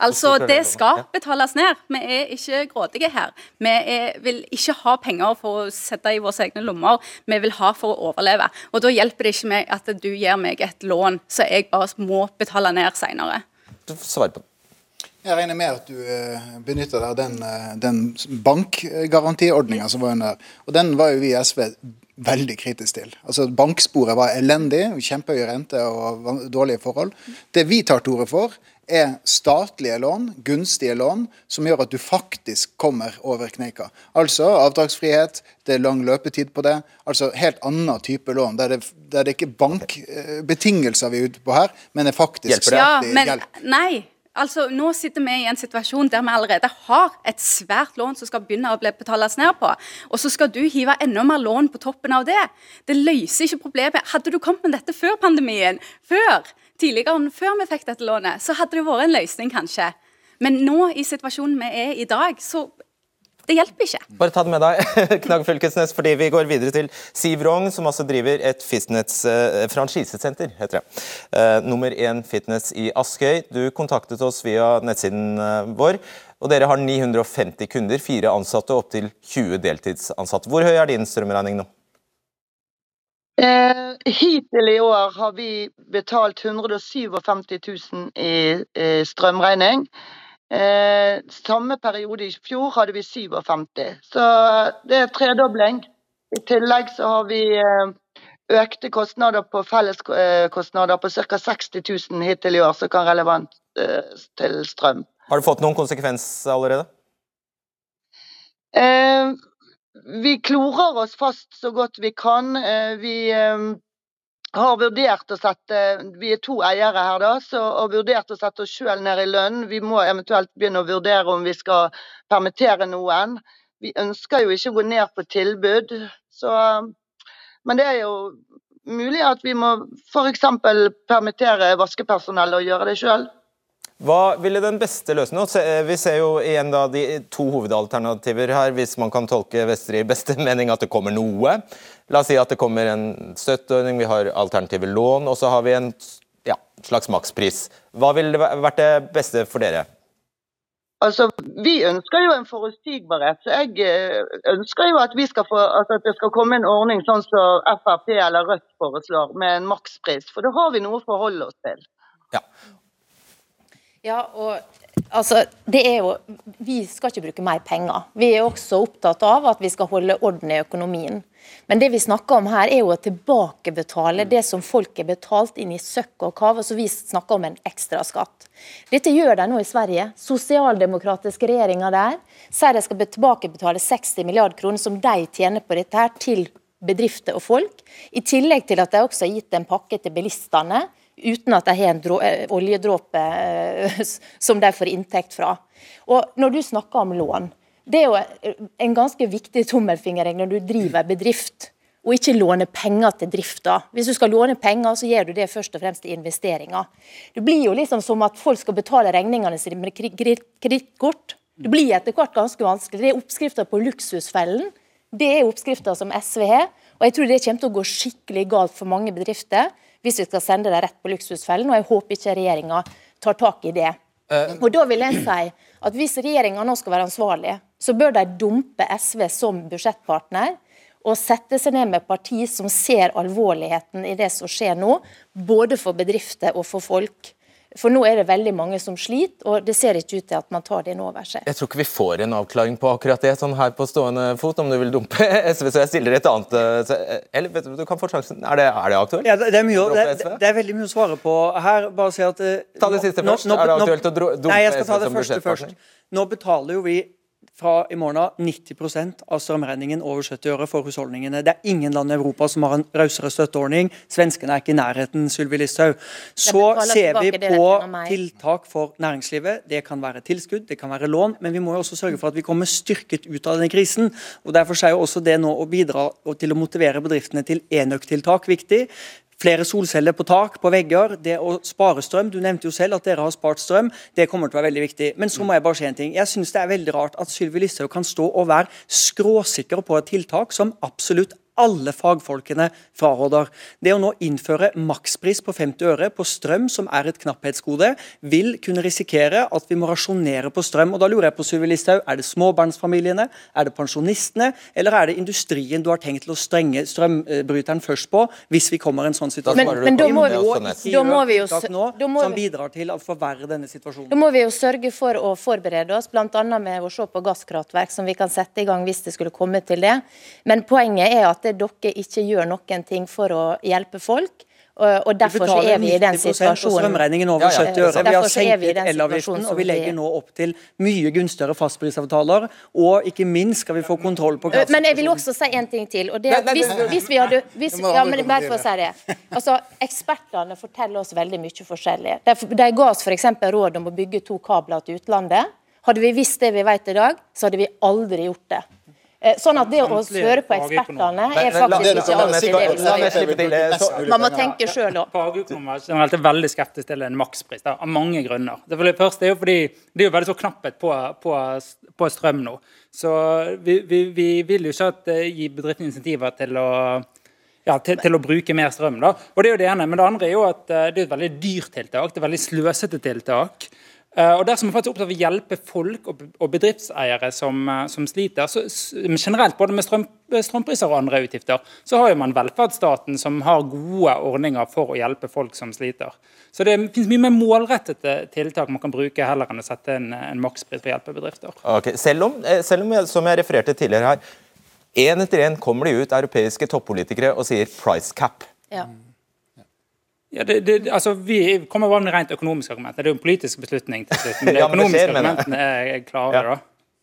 Altså, Det skal betales ned. Vi er ikke grådige her. Vi er, vil ikke ha penger for å sette i våre egne lommer, vi vil ha for å overleve. Og Da hjelper det ikke meg at du gir meg et lån så jeg bare må betale ned senere. Svar på det. Jeg regner med at du uh, benytter deg av den, uh, den bankgarantiordninga som var under. Og den var jo vi i SV veldig kritisk til. Altså Banksporet var elendig, kjempehøye rente og dårlige forhold. Det vi tar til orde for, er statlige lån, gunstige lån, som gjør at du faktisk kommer over kneika. Altså avdragsfrihet, det er lang løpetid på det. Altså helt annen type lån, der det, der det ikke er bankbetingelser vi er ute på her, men er faktisk statlig ja, hjelp. Nei, Altså, Nå sitter vi i en situasjon der vi allerede har et svært lån som skal begynne å bli betales ned på. Og så skal du hive enda mer lån på toppen av det. Det løser ikke problemet. Hadde du kommet med dette før pandemien, før, tidligere, før vi fikk dette lånet, så hadde det vært en løsning, kanskje. Men nå, i situasjonen vi er i dag, så det hjelper ikke. Bare ta det med deg, Knag Fylkesnes, fordi vi går videre til Siv Rong, som altså driver et fitness-franchisesenter, heter det. Uh, nummer én fitness i Askøy. Du kontaktet oss via nettsiden uh, vår. Og dere har 950 kunder, fire ansatte og opptil 20 deltidsansatte. Hvor høy er din strømregning nå? Eh, hittil i år har vi betalt 157 000 i eh, strømregning. Eh, samme periode i fjor hadde vi 57. Så det er tredobling. I tillegg så har vi eh, økte kostnader på felleskostnader på ca. 60 000 hittil i år, som kan relevant eh, til strøm. Har det fått noen konsekvens allerede? Eh, vi klorer oss fast så godt vi kan. Eh, vi eh, har vurdert å sette Vi er to eiere her, da, så har vurdert å sette oss sjøl ned i lønn. Vi må eventuelt begynne å vurdere om vi skal permittere noen. Vi ønsker jo ikke å gå ned på tilbud. Så, men det er jo mulig at vi må f.eks. permittere vaskepersonell og gjøre det sjøl. Hva ville den beste løsningen eh, Vi ser jo igjen da de to hovedalternativer her, hvis man kan tolke Vestre i beste mening at det kommer noe. La oss si at det kommer en støtteordning, vi har alternative lån, og så har vi en ja, slags makspris. Hva ville vært det beste for dere? Altså, Vi ønsker jo en forutsigbarhet. så Jeg eh, ønsker jo at, få, altså at det skal komme en ordning sånn som Frp eller Rødt foreslår, med en makspris. For da har vi noe å forholde oss til. Ja, ja, og altså, det er jo, Vi skal ikke bruke mer penger. Vi er også opptatt av at vi skal holde orden i økonomien. Men det vi snakker om her, er jo å tilbakebetale det som folk har betalt inn i søkk og kav. Så vi snakker om en ekstraskatt. Dette gjør de nå i Sverige. Sosialdemokratiske regjeringer der sier de skal tilbakebetale 60 milliarder kroner som de tjener på dette, her til bedrifter og folk. I tillegg til at de også har gitt en pakke til bilistene uten at de har en eh, oljedråpe eh, som de får inntekt fra. Og Når du snakker om lån, det er jo en ganske viktig tommelfingerregel når du driver bedrift og ikke låne penger til drifta. Hvis du skal låne penger, så gjør du det først og fremst til investeringer. Det blir jo liksom som at folk skal betale regningene sine med kredittkort. Det blir etter hvert ganske vanskelig. Det er oppskrifter på luksusfellen. Det er oppskrifter som SV har. Og jeg tror det kommer til å gå skikkelig galt for mange bedrifter hvis vi skal sende det rett på luksusfellen. Og jeg håper ikke regjeringa tar tak i det. Uh, og da vil jeg si at Hvis regjeringa nå skal være ansvarlig, så bør de dumpe SV som budsjettpartner og sette seg ned med partier som ser alvorligheten i det som skjer nå, både for bedrifter og for folk. For nå er det veldig mange som sliter, og det ser ikke ut til at man tar det inn over seg. Jeg tror ikke vi får en avklaring på akkurat det sånn her på stående fot, om du vil dumpe SV. Så jeg stiller et annet eh, Eller vet du, du kan få sjansen. Er det, er det aktuelt? Ja, det, er mye, det, det, er veldig mye å svare på her. Bare si at eh, Ta det siste nå, først. Nå, er det aktuelt å dumpe Nei, jeg skal ta det første først. Nå betaler jo vi fra i morgen av 90 av strømregningen over 70 øre for husholdningene. Det er ingen land i Europa som har en rausere støtteordning. Svenskene er ikke i nærheten, Sylvi Listhaug. Så ser vi på tiltak for næringslivet. Det kan være tilskudd, det kan være lån, men vi må jo også sørge for at vi kommer styrket ut av denne krisen. og Derfor er jo også det nå å bidra til å motivere bedriftene til enøktiltak viktig. Flere solceller på tak, på vegger, det å spare strøm. Du nevnte jo selv at dere har spart strøm. Det kommer til å være veldig viktig. Men så må jeg bare si en ting. Jeg syns det er veldig rart at Sylvi Listhaug kan stå og være skråsikker på et tiltak som absolutt alle fagfolkene fraråder. Det å nå innføre makspris på 50 øre på strøm, som er et knapphetsgode, vil kunne risikere at vi må rasjonere på strøm. Og Da lurer jeg på, Sylvi Listhaug, er det småbarnsfamiliene, er det pensjonistene, eller er det industrien du har tenkt til å strenge strømbryteren først på, hvis vi kommer i en sånn situasjon? Men- men da må vi- ikke da må vi jo nå som bidrar til å forverre denne situasjonen. Da må vi jo sørge for å forberede oss, bl.a. med å se på gasskraftverk som vi kan sette i gang hvis det skulle komme til det. Men poenget er at dere ikke gjør noen ting for å hjelpe folk. Og, derfor så er vi i den betaler 90% situasjonen. Strømregningen over Ja, ja. 70 øre. Vi har senket elavgiften, og vi legger nå opp til mye gunstigere fastprisavtaler. Og ikke minst skal vi få kontroll på gass. Men jeg vil også si en ting til. og det hvis, hvis vi hadde hvis, ja, men Bare for å si det. Altså, Ekspertene forteller oss veldig mye forskjellig. De ga oss f.eks. råd om å bygge to kabler til utlandet. Hadde vi visst det vi vet i dag, så hadde vi aldri gjort det. Eh, Sånn at det å høre på ekspertene er faktisk ikke alltid det vi skal. Man må tenke sjøl òg. Fagøkonomer generelt er veldig skeptisk til en makspris, av mange grunner. Det, det første er jo fordi det er jo veldig så knapphet på, på, på strøm nå. Så vi, vi, vi vil jo ikke at, eh, gi bedriftene insentiver til å ja, til, til å bruke mer strøm. da. Og Det er jo det ene. Men det andre er jo at eh, det er et veldig dyrt tiltak. Det er veldig sløsete tiltak. Eh, og Dersom man faktisk er opptatt av å hjelpe folk og, bedriftseiere som, eh, som sliter, så, generelt både med strøm, strømpriser og andre utgifter, så har jo man velferdsstaten som har gode ordninger for å hjelpe folk som sliter. Så det finnes mye mer målrettede tiltak man kan bruke heller enn å sette en, en makspris for å hjelpe bedrifter. Ok, Selv om, eh, selv om jeg, som jeg refererte tidligere her, én etter én kommer de ut, europeiske toppolitikere, og sier 'price cap'. Ja. Ja, det, det, altså, vi kommer bare med rent økonomiske argumenter. Det er jo en politisk beslutning til slutt. Men de økonomiske argumentene er klare. da.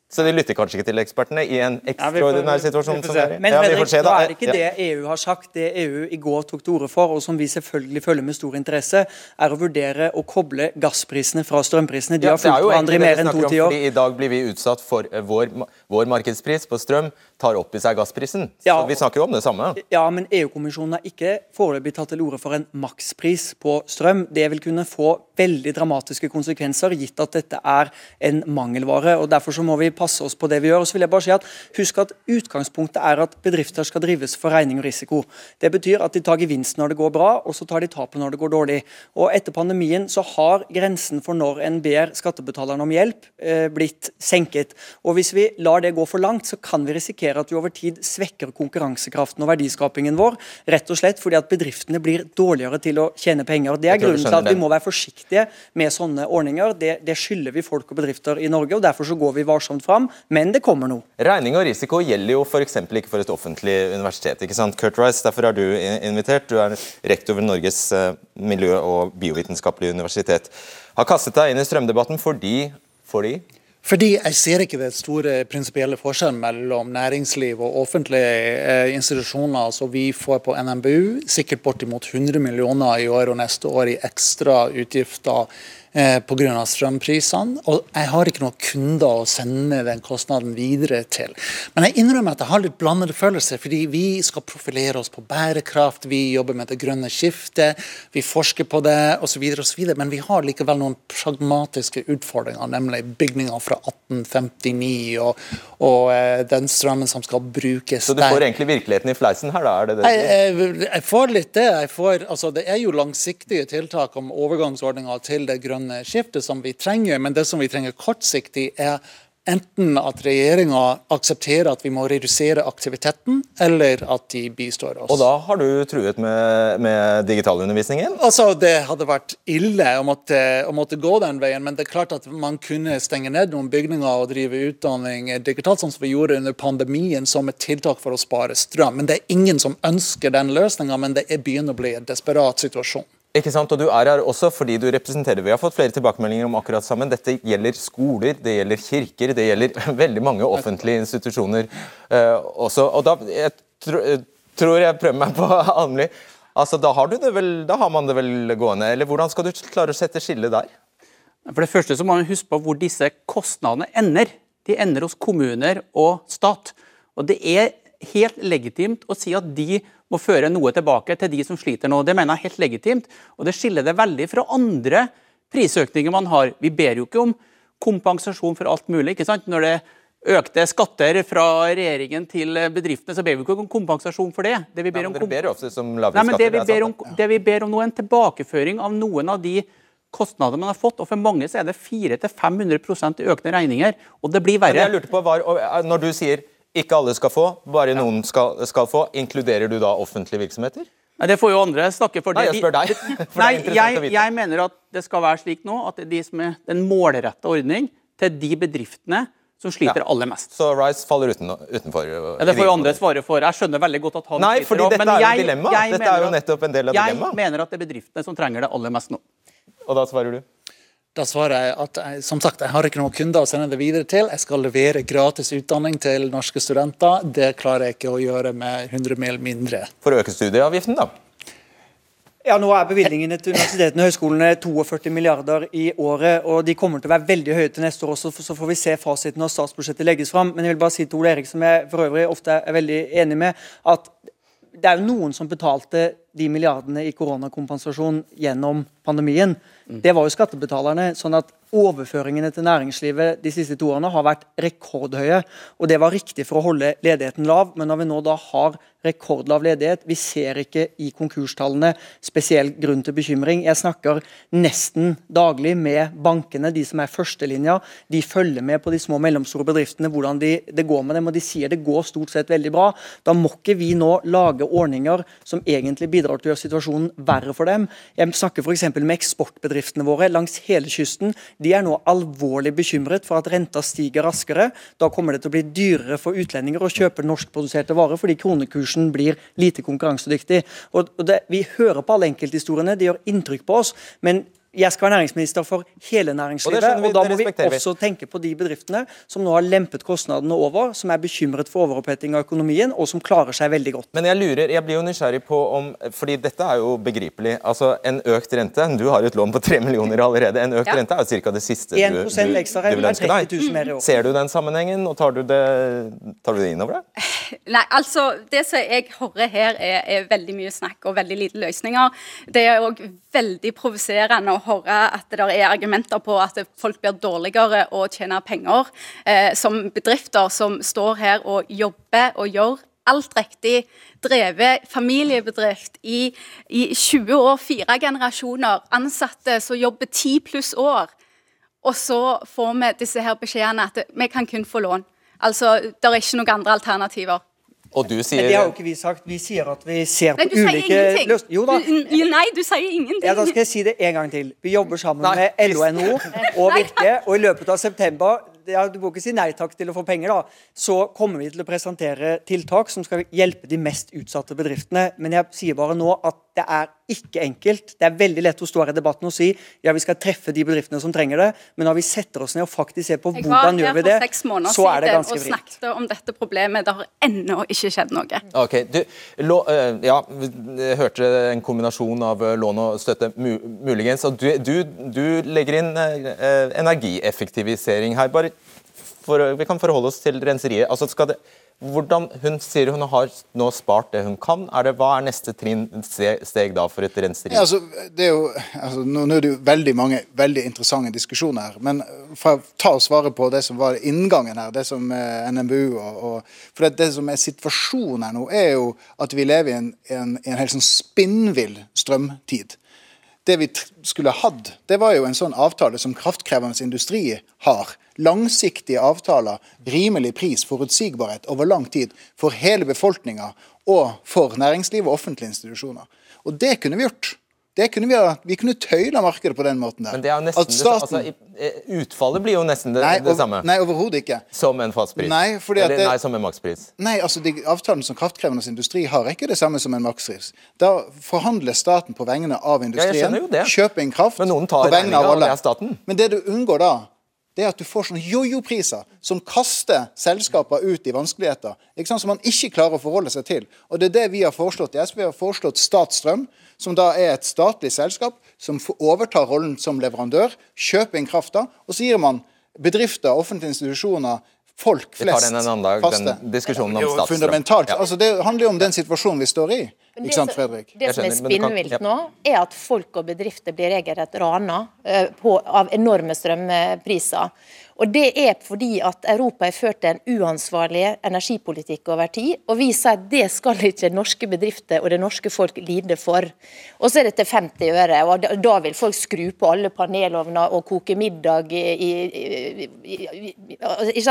Så de lytter kanskje ikke til ekspertene i en ekstraordinær situasjon? vi som er? Men vi nå da. er det ikke det EU har sagt. Det EU i går tok til orde for, og som vi selvfølgelig følger med stor interesse, er å vurdere å koble gassprisene fra strømprisene. De har fulgt hverandre i mer enn to tiår. I dag blir vi utsatt for eh, vår, vår markedspris på strøm tar opp i seg gassprisen. Ja. Så vi snakker jo om det samme. Ja, men EU-kommisjonen har ikke foreløpig tatt til orde for en makspris på strøm. Det vil kunne få veldig dramatiske konsekvenser, gitt at dette er en mangelvare. og Derfor så må vi passe oss på det vi gjør. Og så vil jeg bare si at Husk at utgangspunktet er at bedrifter skal drives for regning og risiko. Det betyr at de tar gevinst når det går bra, og så tar de tapet når det går dårlig. Og Etter pandemien så har grensen for når en ber skattebetalerne om hjelp, eh, blitt senket. Og Hvis vi lar det gå for langt, så kan vi risikere at vi over tid svekker konkurransekraften og verdiskapingen vår, rett og slett fordi at bedriftene blir dårligere til å tjene penger. Det er grunnen til at vi må være forsiktige med sånne ordninger. Det, det skylder vi folk og bedrifter i Norge, og derfor så går vi varsomt fram. Men det kommer noe. Regning og risiko gjelder jo f.eks. ikke for et offentlig universitet. ikke sant? Kurt Rice, derfor er du invitert. Du er rektor ved Norges eh, miljø- og biovitenskapelige universitet. Har kastet deg inn i strømdebatten fordi, fordi Fordi jeg ser ikke den store prinsipielle forskjellen mellom næringsliv og offentlige eh, institusjoner. Altså vi får på NMBU sikkert bortimot 100 millioner i år og neste år i ekstra utgifter eh, pga. strømprisene. Og jeg har ikke noen kunder å sende den kostnaden videre til. Men jeg innrømmer at jeg har litt blandede følelser, fordi vi skal profilere oss på bærekraft, vi jobber med det grønne skiftet, vi forsker på det osv., men vi har likevel noen pragmatiske utfordringer, nemlig bygninger fra 1859 og, og eh, den strømmen som skal brukes Så du får egentlig virkeligheten i fleisen her, da? er det det? jeg, jeg, jeg får litt det. Jeg får, altså, det er jo langsiktige tiltak om overgangsordninger til det grønne skiftet som vi trenger, men det som vi trenger kortsiktig, er enten at regjeringa aksepterer at vi må redusere aktiviteten, eller at de bistår oss. Og da har du truet med, med digitalundervisningen? Altså, Det hadde vært ille å måtte, å måtte gå den veien, men det er klart at man kunne stenge ned noen bygninger og drive utdanning digitalt, sånn som vi gjorde under pandemien, som et tiltak for å spare strøm. Men det er ingen som ønsker den løsninga, men det er begynner å bli en desperat situasjon. Ikke sant, og Du er her også fordi du representerer Vi har fått flere tilbakemeldinger om akkurat sammen. Dette gjelder skoler, det gjelder kirker, det gjelder veldig mange offentlige institusjoner uh, også. og da, Jeg tro, tror jeg prøver meg på Almli. Altså, da har, vel, da har, man det vel gående. eller Hvordan skal du klare å sette skillet der? For det første så må man huske på hvor disse kostnadene ender. De ender hos kommuner og stat. Og Det er helt legitimt å si at de må føre noe tilbake til de som sliter nå. Det mener jeg er helt legitimt, og det skiller det veldig fra andre prisøkninger man har. Vi ber jo ikke om kompensasjon for alt mulig. ikke sant? Når det økte skatter fra regjeringen til bedriftene, så ber vi ikke om kompensasjon for det. Det vi ber om, Nei, ber Nei, det, vi ber om, det vi ber om nå er en tilbakeføring av noen av de kostnader man har fått. og For mange så er det 400-500 i økende regninger. Og det blir verre. Men jeg lurte på, var, Når du sier ikke alle skal få, bare noen skal, skal få. Inkluderer du da offentlige virksomheter? Nei, Det får jo andre snakke for. Nei, jeg spør deg. Nei, jeg, jeg, mener at det skal være slik nå at det er de som er den målretta ordning til de bedriftene som sliter ja. aller mest. Så Rice faller uten, utenfor? Ja, Det får jo andre svare for. Jeg skjønner veldig godt at han Nei, fordi sliter. Dette er jo dilemma. Dette er jo nettopp en del av dilemmaet. Jeg mener at det er bedriftene som trenger det aller mest nå. Og da svarer du? Da svarer jeg at jeg, som sagt, jeg har ikke noen kunder å sende det videre til. Jeg skal levere gratis utdanning til norske studenter. Det klarer jeg ikke å gjøre med 100 mil mindre. For å øke studieavgiften, da? Ja, Nå er bevilgningene til universitetene og høyskolene 42 milliarder i året. og De kommer til å være veldig høye til neste år også, så får vi se fasiten når statsbudsjettet legges fram. Men jeg vil bare si til Ole Erik, som jeg for øvrig ofte er veldig enig med, at det er jo noen som betalte de milliardene i koronakompensasjon gjennom pandemien. Det var jo skattebetalerne. sånn at Overføringene til næringslivet de siste to årene har vært rekordhøye. og Det var riktig for å holde ledigheten lav, men når vi nå da har rekordlav ledighet, vi ser ikke i konkurstallene spesiell grunn til bekymring. Jeg snakker nesten daglig med bankene, de som er førstelinja. De følger med på de små og mellomstore bedriftene, hvordan de, det går med dem, og de sier det går stort sett veldig bra. Da må ikke vi nå lage ordninger som egentlig bidrar til å gjøre situasjonen verre for dem. Jeg snakker f.eks. med eksportbedriftene våre langs hele kysten. De er nå alvorlig bekymret for at renta stiger raskere. Da kommer det til å bli dyrere for utlendinger å kjøpe norskproduserte varer, fordi kronekursen blir lite konkurransedyktig. Og det, vi hører på alle enkelthistoriene, de gjør inntrykk på oss. men jeg skal være næringsminister for hele næringslivet. Og, vi, og Da må vi også tenke på de bedriftene som nå har lempet kostnadene over, som er bekymret for overoppheting av økonomien, og som klarer seg veldig godt. Men jeg lurer, jeg blir jo nysgjerrig på om fordi dette er jo begripelig. altså En økt rente Du har jo et lån på 3 millioner allerede. En økt ja. rente er jo ca. det siste du, du, du, vil ønske deg. Ser du den sammenhengen, og tar du det, tar du det innover deg? Nei, altså Det som jeg hører her, er, er veldig mye snakk og veldig lite løsninger. Det er òg veldig provoserende å høre at det er argumenter på at folk blir dårligere og tjener penger, eh, som bedrifter som står her og jobber og gjør alt riktig, drevet familiebedrift i, i 20 år, fire generasjoner, ansatte som jobber 10 pluss år. Og så får vi disse her beskjedene at vi kan kun få lån. Altså, Det er ikke noen andre alternativer. Og du sier Men det har jo ikke vi sagt. Vi sier at vi ser på ulike løsninger. Jo da. Du, nei, du sier ingenting. Ja, Da skal jeg si det en gang til. Vi jobber sammen nei. med LO, NHO og Virke. Og i løpet av september ja, Du må ikke si nei takk til å få penger, da. Så kommer vi til å presentere tiltak som skal hjelpe de mest utsatte bedriftene. Men jeg sier bare nå at det er ikke enkelt. Det er veldig lett å stå her i debatten og si ja, vi skal treffe de bedriftene som trenger det, men når vi setter oss ned og faktisk ser på hvordan gjør vi det, så er det ganske vrient. Jeg var her for seks måneder siden og snakket om dette problemet. Det har ennå ikke skjedd noe. Ok, du, lå, eh, ja, jeg hørte en kombinasjon av eh, lån og støtte, muligens. og Du, du, du legger inn eh, energieffektivisering her. bare for, Vi kan forholde oss til renseriet. altså skal det hvordan, hun sier hun har nå spart det hun kan. Er det, hva er neste trinn, steg da for et renseri? Ja, altså, det er jo, altså, nå, er det jo veldig mange veldig interessante diskusjoner her. Men for å ta og svare på det som var inngangen her, det som eh, NMBU og, og, For det, det, som er situasjonen her nå, er jo at vi lever i en, en, en helt sånn spinnvill strømtid det vi skulle hatt, det var jo en sånn avtale som kraftkrevende industri har langsiktige avtaler, rimelig pris, forutsigbarhet over lang tid for hele befolkninga og for næringsliv og offentlige institusjoner. Og det kunne vi gjort. Det kunne vi, ha, vi kunne tøyla markedet på den måten der. Men det er jo nesten det staten- Altså, utfallet blir jo nesten det, Nei, det samme. Nei, overhodet ikke. Som en fastpris. Nei, Eller det- nei, som en makspris. Nei, altså de avtalene som kraftkrevende industri har, er ikke det samme som en makspris. Da forhandler staten på vegne av industrien, skjønner jo det. kjøper inn kraft på vegne av alle. Men det du unngår da, det er at du får sånne jojo-priser som kaster selskaper ut i vanskeligheter. Ikke sant? Som man ikke klarer å forholde seg til. Og det er det vi har foreslått i SV. Vi har foreslått Statstrøm, som da er et statlig selskap som overtar rollen som leverandør, kjøper inn krafta, og så gir man bedrifter, offentlige institusjoner, folk flest. Vi tar den en annen dag, faste. den diskusjonen om Jo, statsstrøm. Fundamentalt. Ja. Altså, det handler jo om den situasjonen vi står i. Ikke det sant, Fredrik? Det som er kan- spinnvilt nå, er at folk og bedrifter blir regelrett rana eh, av enorme strømpriser. Og Det er fordi at Europa har ført en uansvarlig energipolitikk over tid. Og vi sier at det skal ikke norske bedrifter og det norske folk lide for. Og så er det til 50 øre, og da, vil folk skru på alle panelovner og koke middag i, i, i, i?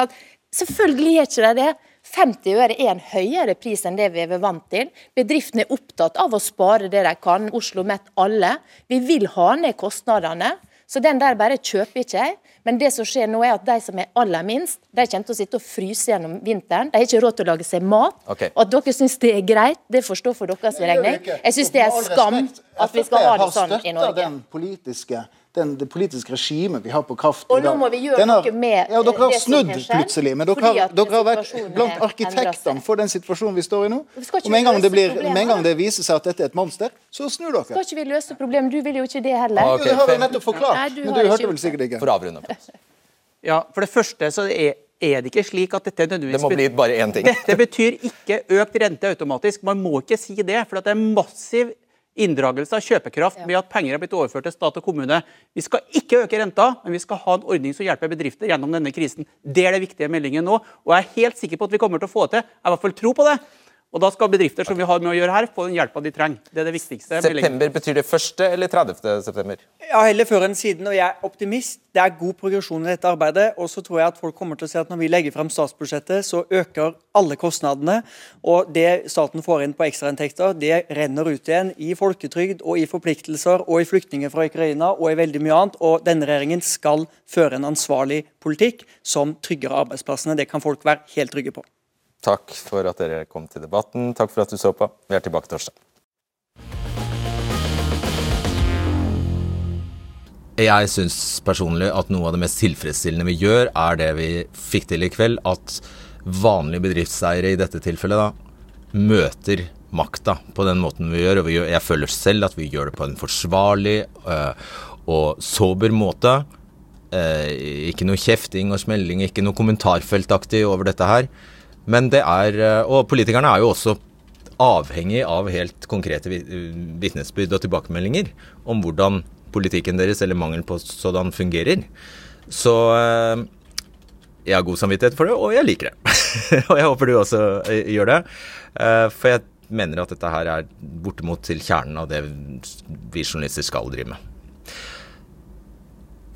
Selvfølgelig er ikke det det. 50 øre er en høyere pris enn det vi er vant til. Bedriftene er opptatt av å spare det de kan. Oslo Met alle. Vi vil ha ned kostnadene. Så den der bare kjøper ikke jeg. Men det som skjer nå er at de som er aller minst, de kommer til å sitte og fryse gjennom vinteren. De har ikke råd til å lage seg mat. Okay. Og at dere syns det er greit, det får stå for deres regning. Jeg syns det er skam at vi skal ha det sånn i Norge. den politiske den, det politiske regimet vi har på kraft Og nå må vi gjøre har- noe med ja, Dere har det snudd plutselig, men dere har, dere har vært blant arkitektene for den situasjonen vi står i nå. Og med en, gang det blir, med en gang det viser seg at dette er et monster, så snur dere. Skal ikke vi løse problemet? Du vil jo ikke det heller. Jo, det har vi nettopp forklart, Nei, du men du hørte vel sikkert ikke. For å avrunde. Ja, For det første så er, er det ikke slik at dette nødvendigvis Det må bli bare én ting. Dette betyr ikke økt rente automatisk. Man må ikke si det. For at det er massiv inndragelse av kjøpekraft ved at penger er blitt overført til stat og kommune. Vi skal ikke øke renta, men vi skal ha en ordning som hjelper bedrifter gjennom denne krisen. Det er det viktige meldingen nå. Og jeg er helt sikker på at vi kommer til å få det til. Jeg i hvert fall tro på det. Og da skal bedrifter som vi har med å gjøre her, få den hjelpa de trenger. Det er det viktigste. September, betyr det 1. eller 30. september? Ja, heller før enn siden, og jeg er optimist. Det er god progresjon i dette arbeidet. Og så tror jeg at folk kommer til å se at når vi legger frem statsbudsjettet, så øker alle kostnadene. Og det staten får inn på ekstrainntekter, det renner ut igjen i folketrygd og i forpliktelser og i flyktninger fra Ukraina og i veldig mye annet. Og denne regjeringen skal føre en ansvarlig politikk som trygger arbeidsplassene. Det kan folk være helt trygge på. Takk for at dere kom til debatten. Takk for at du så på. Vi er tilbake torsdag. Jeg syns personlig at noe av det mest tilfredsstillende vi gjør, er det vi fikk til i kveld. At vanlige bedriftseiere i dette tilfellet da, møter makta på den måten vi gjør. Og vi gjør, jeg føler selv at vi gjør det på en forsvarlig øh, og sober måte. Eh, ikke noe kjefting og smelling, ikke noe kommentarfeltaktig over dette her. Men det er eh, Og politikerne er jo også avhengig av helt konkrete vi- vitnesbyrd og tilbakemeldinger om hvordan politikken deres, eller mangel på sådan, fungerer. Så eh, jeg har god samvittighet for det, og jeg liker det. og jeg håper du også eh, gjør det. For jeg mener at dette her er bortimot til kjernen av det vi journalister skal drive med.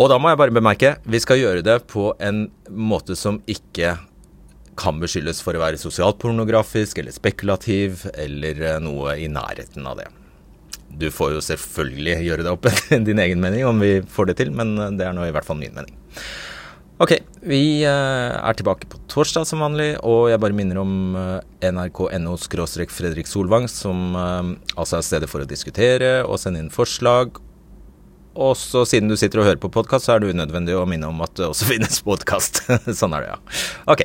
Og da må jeg bare bemerke, vi skal gjøre det på en måte som ikke kan beskyldes for å være sosialt pornografisk eller spekulativ eller eh, noe i nærheten av det. Du får jo selvfølgelig gjøre deg opp din egen mening om vi får det til, men eh, det er nå i hvert fall min mening. Ok, vi eh, er tilbake på torsdag som vanlig, og jeg bare minner om nrk.no Fredrik Solvang, som altså er stedet for å diskutere og sende inn forslag. Og så siden du sitter og hører på podkast, så er det unødvendig å minne om at det også finnes podkast. sånn er det, ja. Ok.